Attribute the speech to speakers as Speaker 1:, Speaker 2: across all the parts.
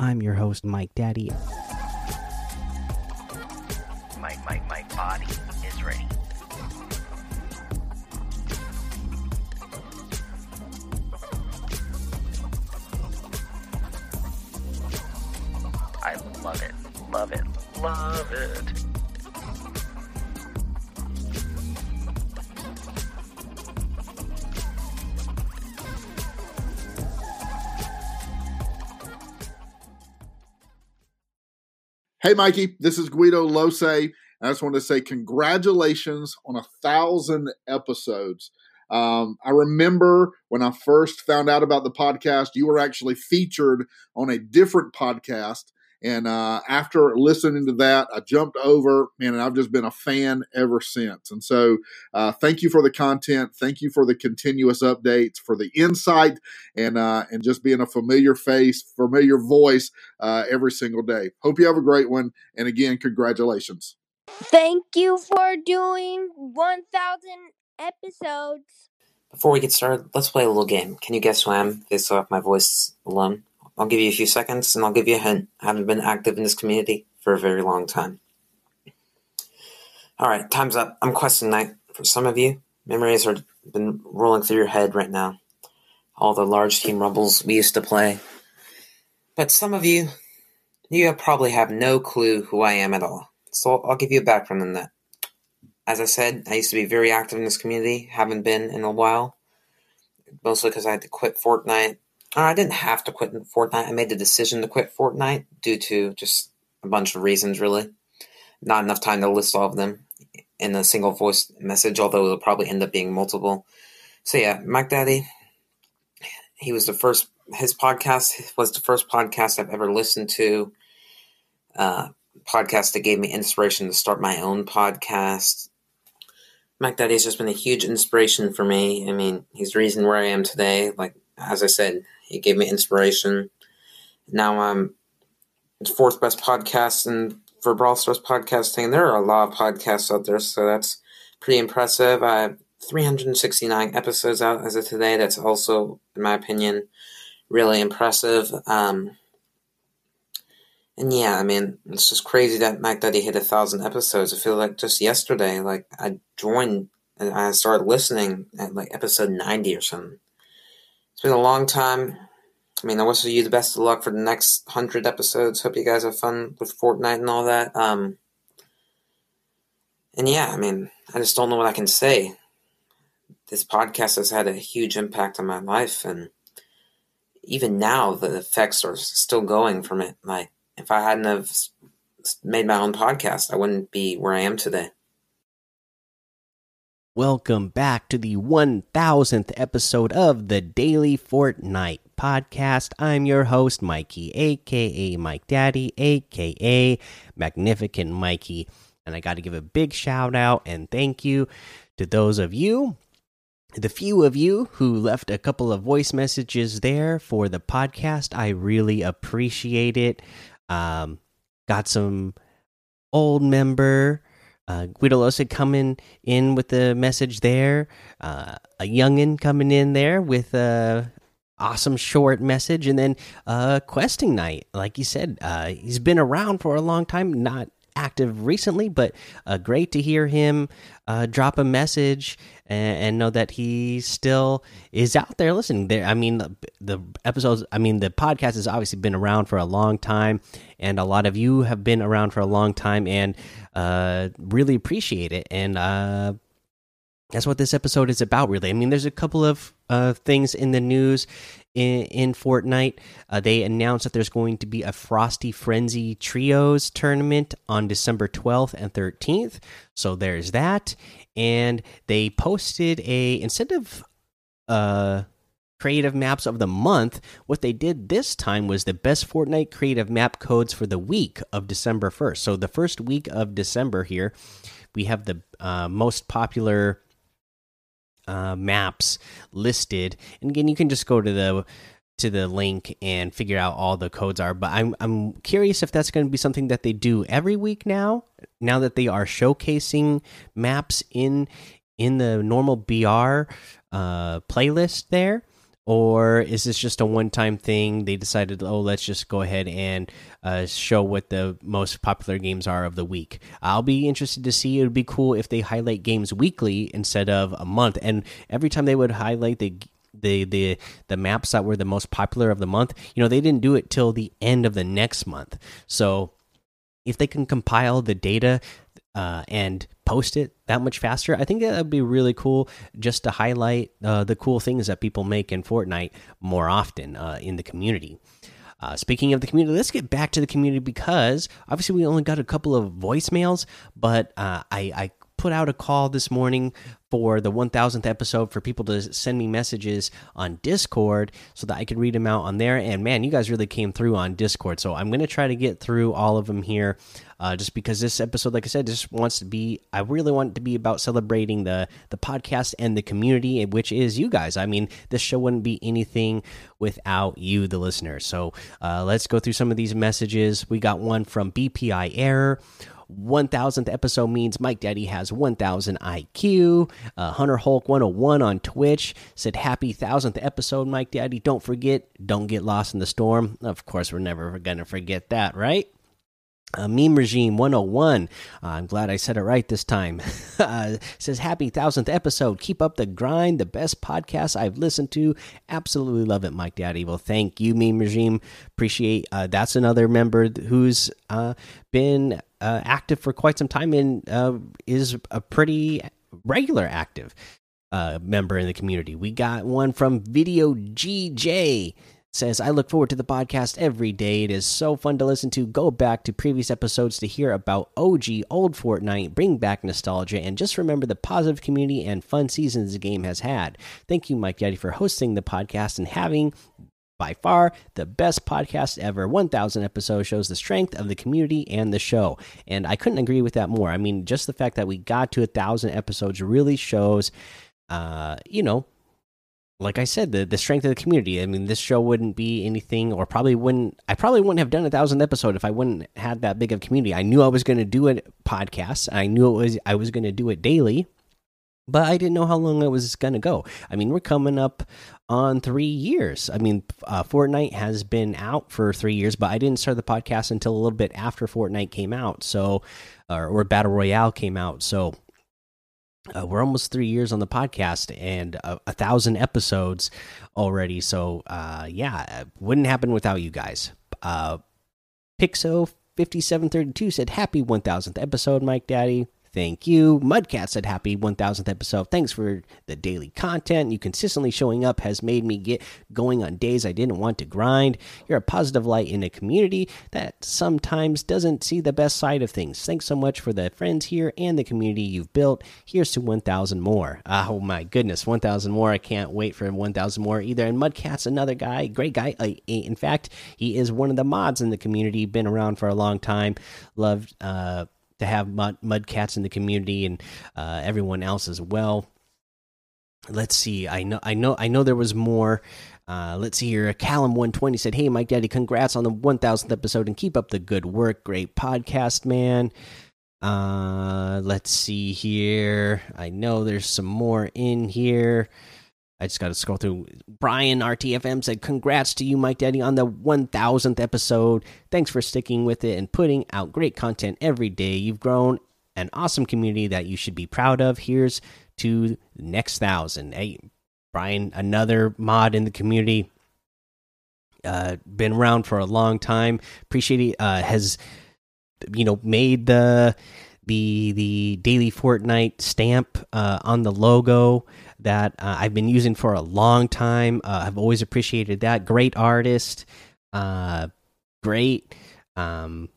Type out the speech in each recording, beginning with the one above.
Speaker 1: I'm your host, Mike Daddy.
Speaker 2: My, my, my body is ready. I love it, love it, love it.
Speaker 3: Hey, Mikey, this is Guido Lose. I just want to say congratulations on a thousand episodes. Um, I remember when I first found out about the podcast, you were actually featured on a different podcast. And uh, after listening to that, I jumped over, man, and I've just been a fan ever since. And so, uh, thank you for the content. Thank you for the continuous updates, for the insight, and uh, and just being a familiar face, familiar voice uh, every single day. Hope you have a great one. And again, congratulations.
Speaker 4: Thank you for doing 1,000 episodes.
Speaker 5: Before we get started, let's play a little game. Can you guess who I am based off my voice alone? I'll give you a few seconds and I'll give you a hint. I haven't been active in this community for a very long time. Alright, time's up. I'm Question night. For some of you, memories are been rolling through your head right now. All the large team rumbles we used to play. But some of you, you probably have no clue who I am at all. So I'll give you a background on that. As I said, I used to be very active in this community, haven't been in a while. Mostly because I had to quit Fortnite I didn't have to quit Fortnite. I made the decision to quit Fortnite due to just a bunch of reasons, really. Not enough time to list all of them in a single voice message, although it'll probably end up being multiple. So yeah, Mike Daddy, he was the first. His podcast was the first podcast I've ever listened to. Uh, podcast that gave me inspiration to start my own podcast. Mike Daddy has just been a huge inspiration for me. I mean, he's the reason where I am today. Like as I said, he gave me inspiration. Now I'm fourth best podcast and for Brawl Stars podcasting. There are a lot of podcasts out there, so that's pretty impressive. I have 369 episodes out as of today. That's also, in my opinion, really impressive. Um, and yeah, I mean, it's just crazy that Mac Daddy hit a thousand episodes. I feel like just yesterday, like I joined and I started listening at like episode 90 or something. It's been a long time. I mean, I wish you the best of luck for the next hundred episodes. Hope you guys have fun with Fortnite and all that. Um, and yeah, I mean, I just don't know what I can say. This podcast has had a huge impact on my life, and even now, the effects are still going from it. Like, if I hadn't have made my own podcast, I wouldn't be where I am today.
Speaker 1: Welcome back to the 1000th episode of the Daily Fortnite podcast. I'm your host, Mikey, aka Mike Daddy, aka Magnificent Mikey. And I got to give a big shout out and thank you to those of you, the few of you who left a couple of voice messages there for the podcast. I really appreciate it. Um, got some old member uh, Guidolosa coming in with the message there. Uh, a youngin coming in there with a awesome short message, and then uh, questing night. Like you said, uh, he's been around for a long time, not active recently, but uh, great to hear him uh, drop a message and, and, know that he still is out there listening. There, I mean, the, the, episodes. I mean, the podcast has obviously been around for a long time, and a lot of you have been around for a long time, and uh, really appreciate it. And uh, that's what this episode is about, really. I mean, there's a couple of uh, things in the news in, in Fortnite. Uh, they announced that there's going to be a Frosty Frenzy Trios tournament on December 12th and 13th. So there's that. And they posted a, instead of uh, creative maps of the month, what they did this time was the best Fortnite creative map codes for the week of December 1st. So the first week of December here, we have the uh, most popular uh, maps listed, and again, you can just go to the to the link and figure out all the codes are. But I'm I'm curious if that's going to be something that they do every week now. Now that they are showcasing maps in in the normal BR uh, playlist there, or is this just a one time thing? They decided, oh, let's just go ahead and uh, show what the most popular games are of the week. I'll be interested to see. It would be cool if they highlight games weekly instead of a month. And every time they would highlight the the the the maps that were the most popular of the month, you know, they didn't do it till the end of the next month. So if they can compile the data uh, and post it that much faster, I think that would be really cool just to highlight uh, the cool things that people make in Fortnite more often uh, in the community. Uh, speaking of the community, let's get back to the community because obviously we only got a couple of voicemails, but uh, I, I put out a call this morning for the 1000th episode for people to send me messages on Discord so that I could read them out on there. And man, you guys really came through on Discord. So I'm going to try to get through all of them here uh, just because this episode, like I said, just wants to be, I really want it to be about celebrating the, the podcast and the community, which is you guys. I mean, this show wouldn't be anything without you, the listeners. So uh, let's go through some of these messages. We got one from BPI Error. 1000th episode means Mike Daddy has 1000 IQ. Uh, Hunter Hulk 101 on Twitch said, Happy 1000th episode, Mike Daddy. Don't forget, don't get lost in the storm. Of course, we're never going to forget that, right? Uh, meme regime 101 uh, i'm glad i said it right this time uh, says happy thousandth episode keep up the grind the best podcast i've listened to absolutely love it mike daddy well thank you meme regime appreciate uh, that's another member who's uh, been uh, active for quite some time and is a pretty regular active member in the community we got one from video gj says, I look forward to the podcast every day. It is so fun to listen to. Go back to previous episodes to hear about OG old Fortnite, bring back nostalgia, and just remember the positive community and fun seasons the game has had. Thank you, Mike Daddy, for hosting the podcast and having by far the best podcast ever. 1000 episodes shows the strength of the community and the show. And I couldn't agree with that more. I mean, just the fact that we got to a 1000 episodes really shows, uh, you know, like I said, the the strength of the community. I mean, this show wouldn't be anything, or probably wouldn't. I probably wouldn't have done a thousand episode if I wouldn't had that big of community. I knew I was going to do it podcast. I knew it was I was going to do it daily, but I didn't know how long it was going to go. I mean, we're coming up on three years. I mean, uh, Fortnite has been out for three years, but I didn't start the podcast until a little bit after Fortnite came out. So, or, or Battle Royale came out. So uh, we're almost three years on the podcast and a, thousand episodes already. So, uh, yeah, wouldn't happen without you guys. Uh, Pixo fifty seven thirty two said, "Happy one thousandth episode, Mike Daddy." Thank you. Mudcat said, Happy 1000th episode. Thanks for the daily content. You consistently showing up has made me get going on days I didn't want to grind. You're a positive light in a community that sometimes doesn't see the best side of things. Thanks so much for the friends here and the community you've built. Here's to 1000 more. Oh my goodness, 1000 more. I can't wait for 1000 more either. And Mudcat's another guy, great guy. In fact, he is one of the mods in the community, been around for a long time. Loved, uh, to have mud, mud cats in the community and uh, everyone else as well. Let's see. I know. I know. I know there was more. Uh, let's see here. Callum one twenty said, "Hey, Mike Daddy, congrats on the one thousandth episode and keep up the good work. Great podcast, man." Uh, let's see here. I know there's some more in here. I just got to scroll through. Brian RTFM said, Congrats to you, Mike Daddy, on the 1000th episode. Thanks for sticking with it and putting out great content every day. You've grown an awesome community that you should be proud of. Here's to the next thousand. Hey, Brian, another mod in the community. Uh, been around for a long time. Appreciate it. Uh, has, you know, made the the the daily Fortnite stamp uh, on the logo that uh, I've been using for a long time. Uh, I've always appreciated that. Great artist, uh, great, um,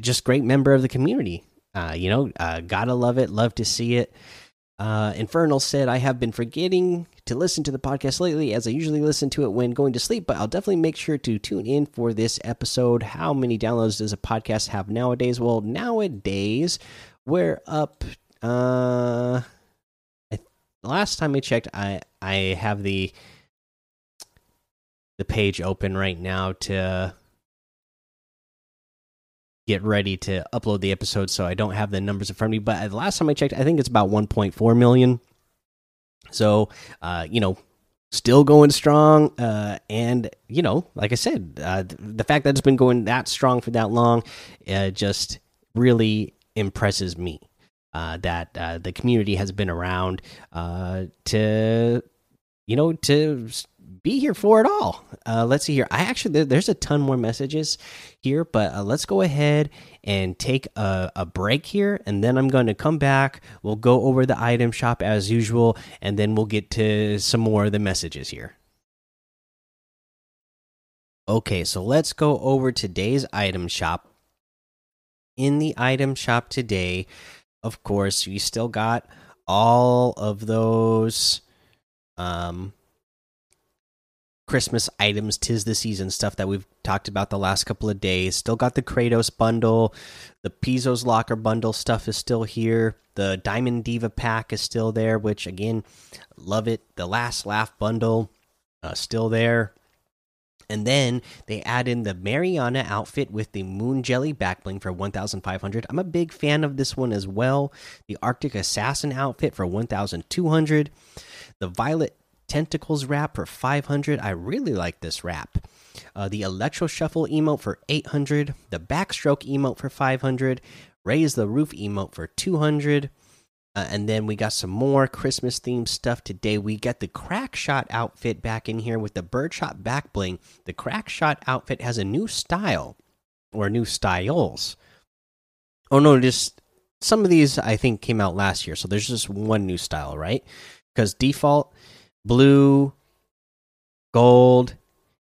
Speaker 1: just great member of the community. Uh, you know, uh, gotta love it. Love to see it. Uh, Infernal said, I have been forgetting to listen to the podcast lately as I usually listen to it when going to sleep, but I'll definitely make sure to tune in for this episode. How many downloads does a podcast have nowadays? Well, nowadays, we're up. Uh, last time I checked, I I have the the page open right now to get ready to upload the episode, so I don't have the numbers in front of me. But the last time I checked, I think it's about 1.4 million. So, uh, you know, still going strong. Uh, and you know, like I said, uh, the fact that it's been going that strong for that long, uh, just really impresses me. Uh, that uh, the community has been around uh, to, you know, to be here for it all. Let's see here. I actually there's a ton more messages here, but let's go ahead and take a, a break here, and then I'm going to come back. We'll go over the item shop as usual, and then we'll get to some more of the messages here. Okay, so let's go over today's item shop. In the item shop today, of course, we still got all of those um Christmas items, tis the season stuff that we've talked about the last couple of days. Still got the Kratos bundle, the Pizzo's Locker bundle stuff is still here. The Diamond Diva pack is still there, which again, love it. The Last Laugh bundle, uh, still there. And then they add in the Mariana outfit with the Moon Jelly backbling for 1,500. I'm a big fan of this one as well. The Arctic Assassin outfit for 1,200. The Violet Tentacles wrap for 500. I really like this wrap. Uh, the Electro Shuffle emote for 800. The Backstroke emote for 500. Raise the Roof emote for 200. Uh, and then we got some more Christmas themed stuff today. We got the Crack Shot outfit back in here with the Birdshot back bling. The Crack Shot outfit has a new style or new styles. Oh no, just some of these I think came out last year. So there's just one new style, right? Because default blue, gold,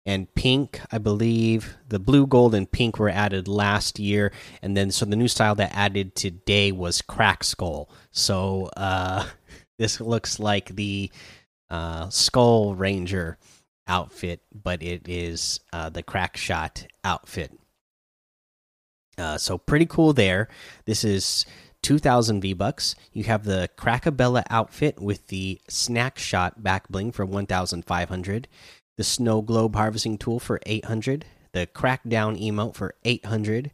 Speaker 1: and pink. I believe the blue, gold, and pink were added last year, and then so the new style that added today was crack skull. So uh, this looks like the uh, Skull Ranger outfit, but it is uh, the crack shot outfit. Uh, so pretty cool there. This is 2000 V bucks. You have the Crackabella outfit with the Snack Shot back bling for 1500, the Snow Globe harvesting tool for 800, the Crackdown emote for 800.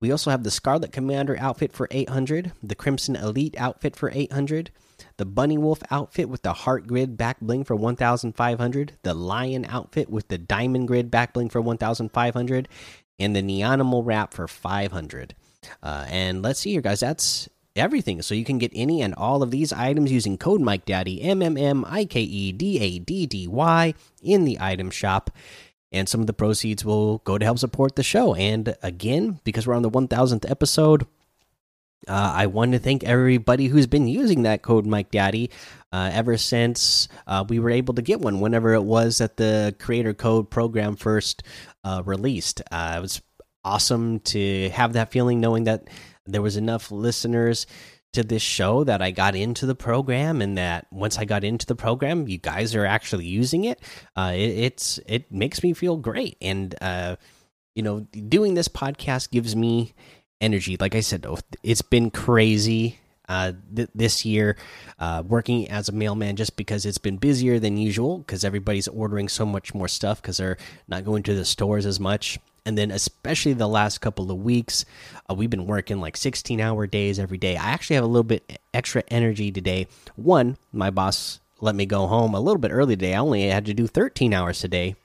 Speaker 1: We also have the Scarlet Commander outfit for 800, the Crimson Elite outfit for 800, the Bunny Wolf outfit with the Heart Grid back bling for 1500, the Lion outfit with the Diamond Grid back bling for 1500, and the Neonimal wrap for 500. Uh, and let's see here, guys. That's everything. So you can get any and all of these items using code Mike Daddy M M M I K E D A D D Y in the item shop. And some of the proceeds will go to help support the show. And again, because we're on the 1000th episode, uh, I want to thank everybody who's been using that code Mike Daddy uh, ever since uh, we were able to get one. Whenever it was that the Creator Code program first uh, released, uh, it was awesome to have that feeling knowing that there was enough listeners to this show that I got into the program and that once I got into the program you guys are actually using it. Uh, it, it's it makes me feel great. And uh, you know doing this podcast gives me energy. Like I said it's been crazy uh, th this year uh, working as a mailman just because it's been busier than usual because everybody's ordering so much more stuff because they're not going to the stores as much and then especially the last couple of weeks uh, we've been working like 16 hour days every day. I actually have a little bit extra energy today. One my boss let me go home a little bit early today. I only had to do 13 hours today.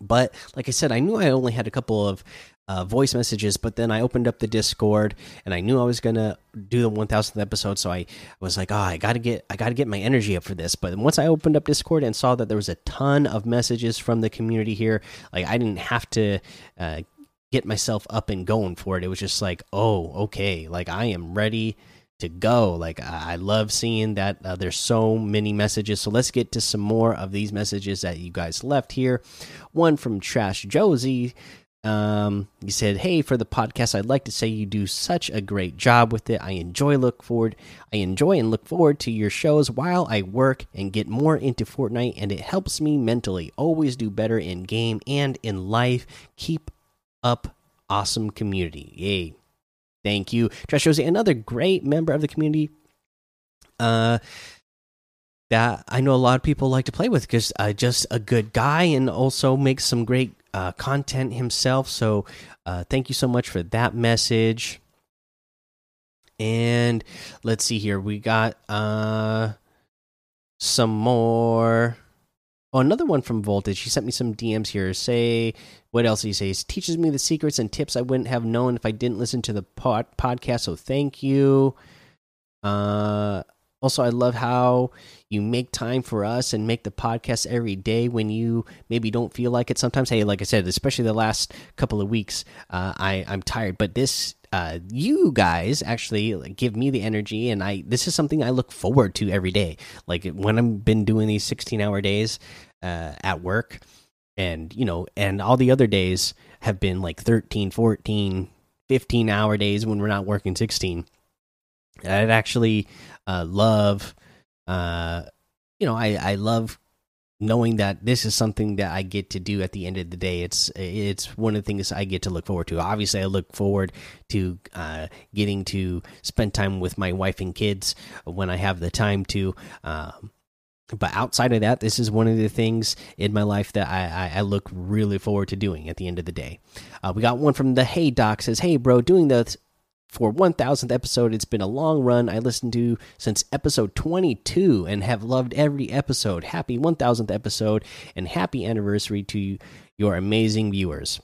Speaker 1: But like i said i knew i only had a couple of uh, voice messages, but then I opened up the Discord and I knew I was gonna do the 1000th episode, so I was like, "Oh, I gotta get, I gotta get my energy up for this." But once I opened up Discord and saw that there was a ton of messages from the community here, like I didn't have to uh, get myself up and going for it. It was just like, "Oh, okay, like I am ready." to go. Like I love seeing that uh, there's so many messages. So let's get to some more of these messages that you guys left here. One from Trash Josie um, he said, "Hey, for the podcast, I'd like to say you do such a great job with it. I enjoy look forward. I enjoy and look forward to your shows while I work and get more into Fortnite, and it helps me mentally. Always do better in game and in life. Keep up, awesome community. Yay! Thank you, Trash Josie, another great member of the community. Uh." That I know a lot of people like to play with because uh, just a good guy and also makes some great uh, content himself. So uh, thank you so much for that message. And let's see here. We got uh, some more Oh, another one from Voltage. He sent me some DMs here. Say, what else he says? Teaches me the secrets and tips I wouldn't have known if I didn't listen to the pod podcast. So thank you. Uh, also, I love how you make time for us and make the podcast every day when you maybe don't feel like it. Sometimes, hey, like I said, especially the last couple of weeks, uh, I I'm tired. But this, uh, you guys actually give me the energy, and I this is something I look forward to every day. Like when I've been doing these 16 hour days uh, at work, and you know, and all the other days have been like 13, 14, 15 hour days when we're not working 16. I'd actually uh, love, uh, you know, I I love knowing that this is something that I get to do at the end of the day. It's it's one of the things I get to look forward to. Obviously, I look forward to uh, getting to spend time with my wife and kids when I have the time to. Um, but outside of that, this is one of the things in my life that I, I, I look really forward to doing at the end of the day. Uh, we got one from the Hey Doc says, "Hey bro, doing the for 1000th episode. It's been a long run. I listened to since episode 22 and have loved every episode. Happy 1000th episode and happy anniversary to your amazing viewers.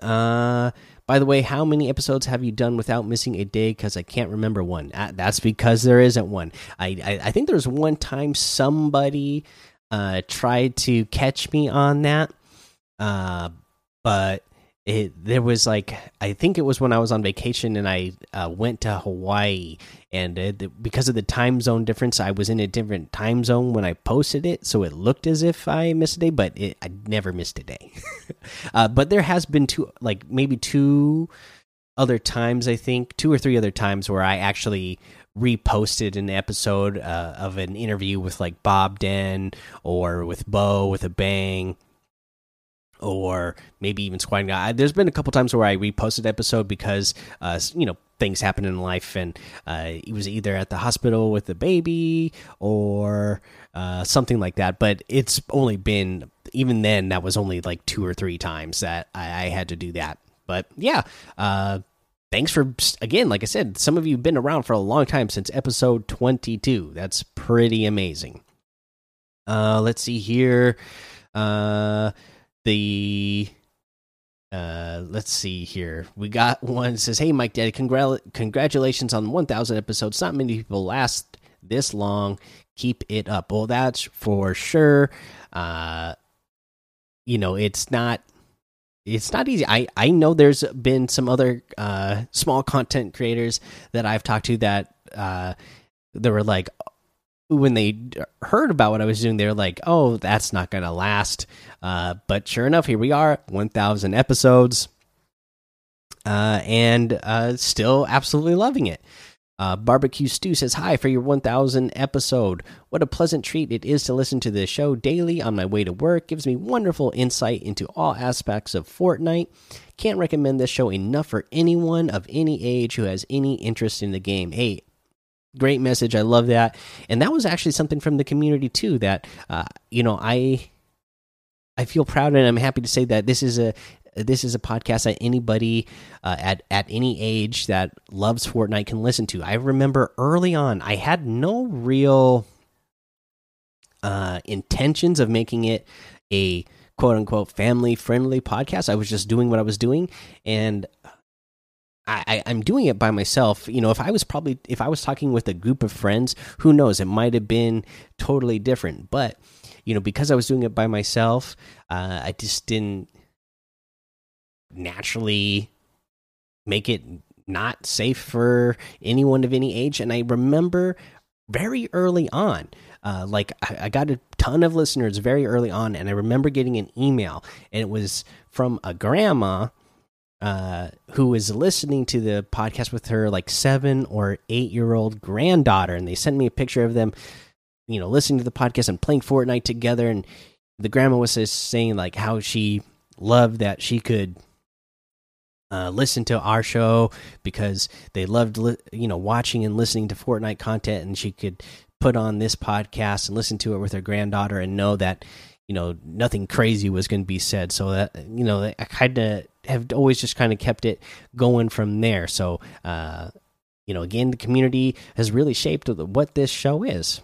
Speaker 1: Uh by the way, how many episodes have you done without missing a day? Because I can't remember one. Uh, That's because there isn't one. I, I, I think there was one time somebody uh, tried to catch me on that, uh, but it there was like I think it was when I was on vacation and I uh, went to Hawaii and because of the time zone difference I was in a different time zone when I posted it so it looked as if I missed a day but it, I never missed a day. Uh, but there has been two like maybe two other times I think two or three other times where I actually reposted an episode uh, of an interview with like Bob Den or with Bo with a bang or maybe even squatting guy. There's been a couple times where I reposted episode because uh, you know things happen in life, and uh, he was either at the hospital with the baby or uh, something like that. But it's only been even then that was only like two or three times that I, I had to do that. But yeah. Uh, thanks for again like i said some of you have been around for a long time since episode 22 that's pretty amazing uh let's see here uh the uh let's see here. We got one says hey mike daddy congr congratulations on 1000 episodes. Not many people last this long. Keep it up. Well that's for sure. Uh you know it's not it's not easy. I i know there's been some other uh small content creators that i've talked to that uh they were like when they heard about what I was doing, they were like, "Oh, that's not gonna last." Uh, but sure enough, here we are, 1,000 episodes, uh, and uh, still absolutely loving it. Uh, Barbecue Stew says, Hi for your 1000 episode. What a pleasant treat it is to listen to the show daily on my way to work. Gives me wonderful insight into all aspects of Fortnite. Can't recommend this show enough for anyone of any age who has any interest in the game. Hey, great message. I love that. And that was actually something from the community too that uh, you know, I I feel proud and I'm happy to say that this is a this is a podcast that anybody uh, at at any age that loves Fortnite can listen to. I remember early on, I had no real uh, intentions of making it a quote unquote family friendly podcast. I was just doing what I was doing, and I, I'm doing it by myself. You know, if I was probably if I was talking with a group of friends, who knows? It might have been totally different. But you know, because I was doing it by myself, uh, I just didn't naturally make it not safe for anyone of any age. And I remember very early on, uh, like I, I, got a ton of listeners very early on, and I remember getting an email, and it was from a grandma uh, who was listening to the podcast with her like seven or eight year old granddaughter, and they sent me a picture of them, you know, listening to the podcast and playing Fortnite together. And the grandma was just saying like how she loved that she could uh, listen to our show because they loved you know watching and listening to Fortnite content, and she could put on this podcast and listen to it with her granddaughter and know that you know nothing crazy was going to be said. So that you know I kind of have always just kind of kept it going from there. So uh, you know again the community has really shaped what this show is.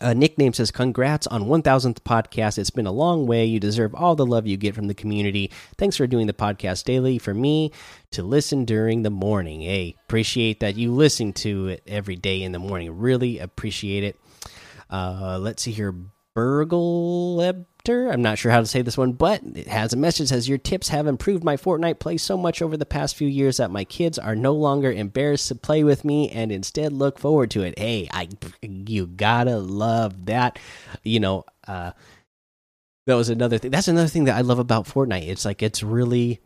Speaker 1: Uh, nickname says, Congrats on 1000th podcast. It's been a long way. You deserve all the love you get from the community. Thanks for doing the podcast daily for me to listen during the morning. Hey, appreciate that you listen to it every day in the morning. Really appreciate it. Uh, let's see here. Burgle I'm not sure how to say this one, but it has a message says your tips have improved my Fortnite play so much over the past few years that my kids are no longer embarrassed to play with me and instead look forward to it. Hey, I you gotta love that. You know, uh that was another thing. That's another thing that I love about Fortnite. It's like it's really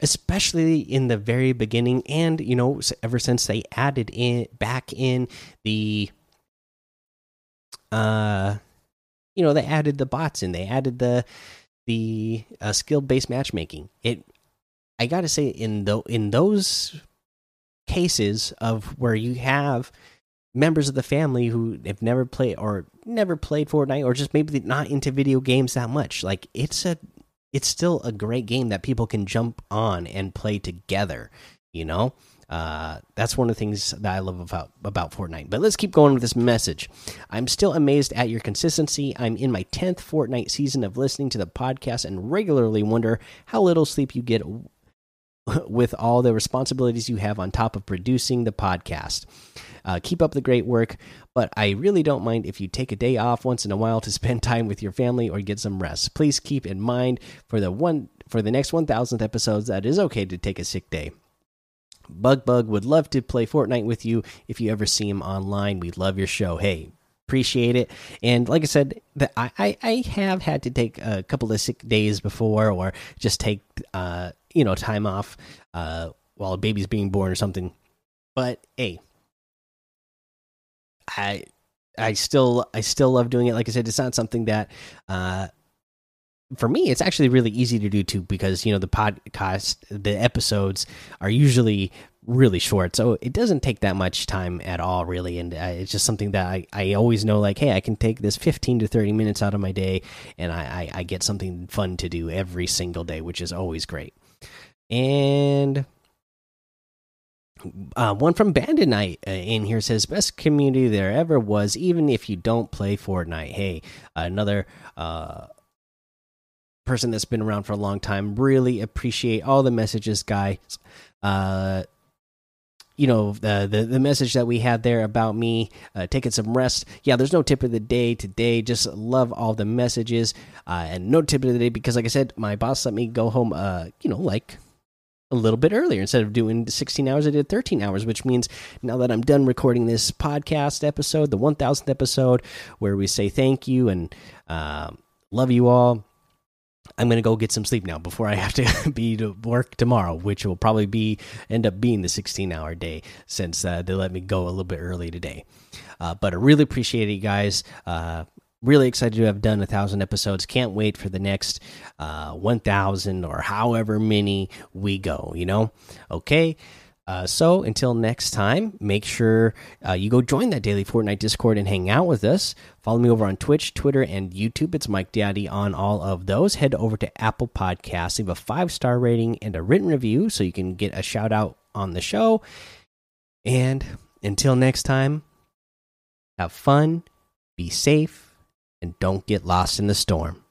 Speaker 1: especially in the very beginning and you know ever since they added in back in the uh you know they added the bots and they added the the uh, skill based matchmaking. It I got to say in the in those cases of where you have members of the family who have never played or never played Fortnite or just maybe not into video games that much, like it's a it's still a great game that people can jump on and play together, you know? Uh, that's one of the things that I love about about Fortnite. But let's keep going with this message. I'm still amazed at your consistency. I'm in my tenth Fortnite season of listening to the podcast and regularly wonder how little sleep you get with all the responsibilities you have on top of producing the podcast. Uh, keep up the great work, but I really don't mind if you take a day off once in a while to spend time with your family or get some rest. Please keep in mind for the one for the next 1000th episodes that it is okay to take a sick day. Bug Bug would love to play Fortnite with you if you ever see him online. We love your show. Hey, appreciate it. And like I said, that I, I, I have had to take a couple of sick days before, or just take uh you know time off uh while a baby's being born or something. But hey, I I still I still love doing it. Like I said, it's not something that uh for me, it's actually really easy to do too because you know the podcast, the episodes are usually really short, so it doesn't take that much time at all, really. And uh, it's just something that I, I always know, like, hey, I can take this fifteen to thirty minutes out of my day, and I, I, I get something fun to do every single day, which is always great. And uh, one from Bandit Night uh, in here says best community there ever was, even if you don't play Fortnite. Hey, another uh, person that's been around for a long time. Really appreciate all the messages, guys. Uh, you know the, the the message that we had there about me uh, taking some rest. Yeah, there's no tip of the day today. Just love all the messages uh, and no tip of the day because, like I said, my boss let me go home. Uh, you know, like a little bit earlier instead of doing 16 hours i did 13 hours which means now that i'm done recording this podcast episode the 1000th episode where we say thank you and uh, love you all I'm gonna go get some sleep now before I have to be to work tomorrow, which will probably be end up being the 16 hour day since uh, they let me go a little bit early today. Uh, but I really appreciate it, guys. Uh, really excited to have done a thousand episodes. Can't wait for the next uh, 1,000 or however many we go. You know, okay. Uh, so until next time, make sure uh, you go join that daily Fortnite Discord and hang out with us. Follow me over on Twitch, Twitter, and YouTube. It's Mike Daddy on all of those. Head over to Apple Podcasts, leave a five star rating and a written review so you can get a shout out on the show. And until next time, have fun, be safe, and don't get lost in the storm.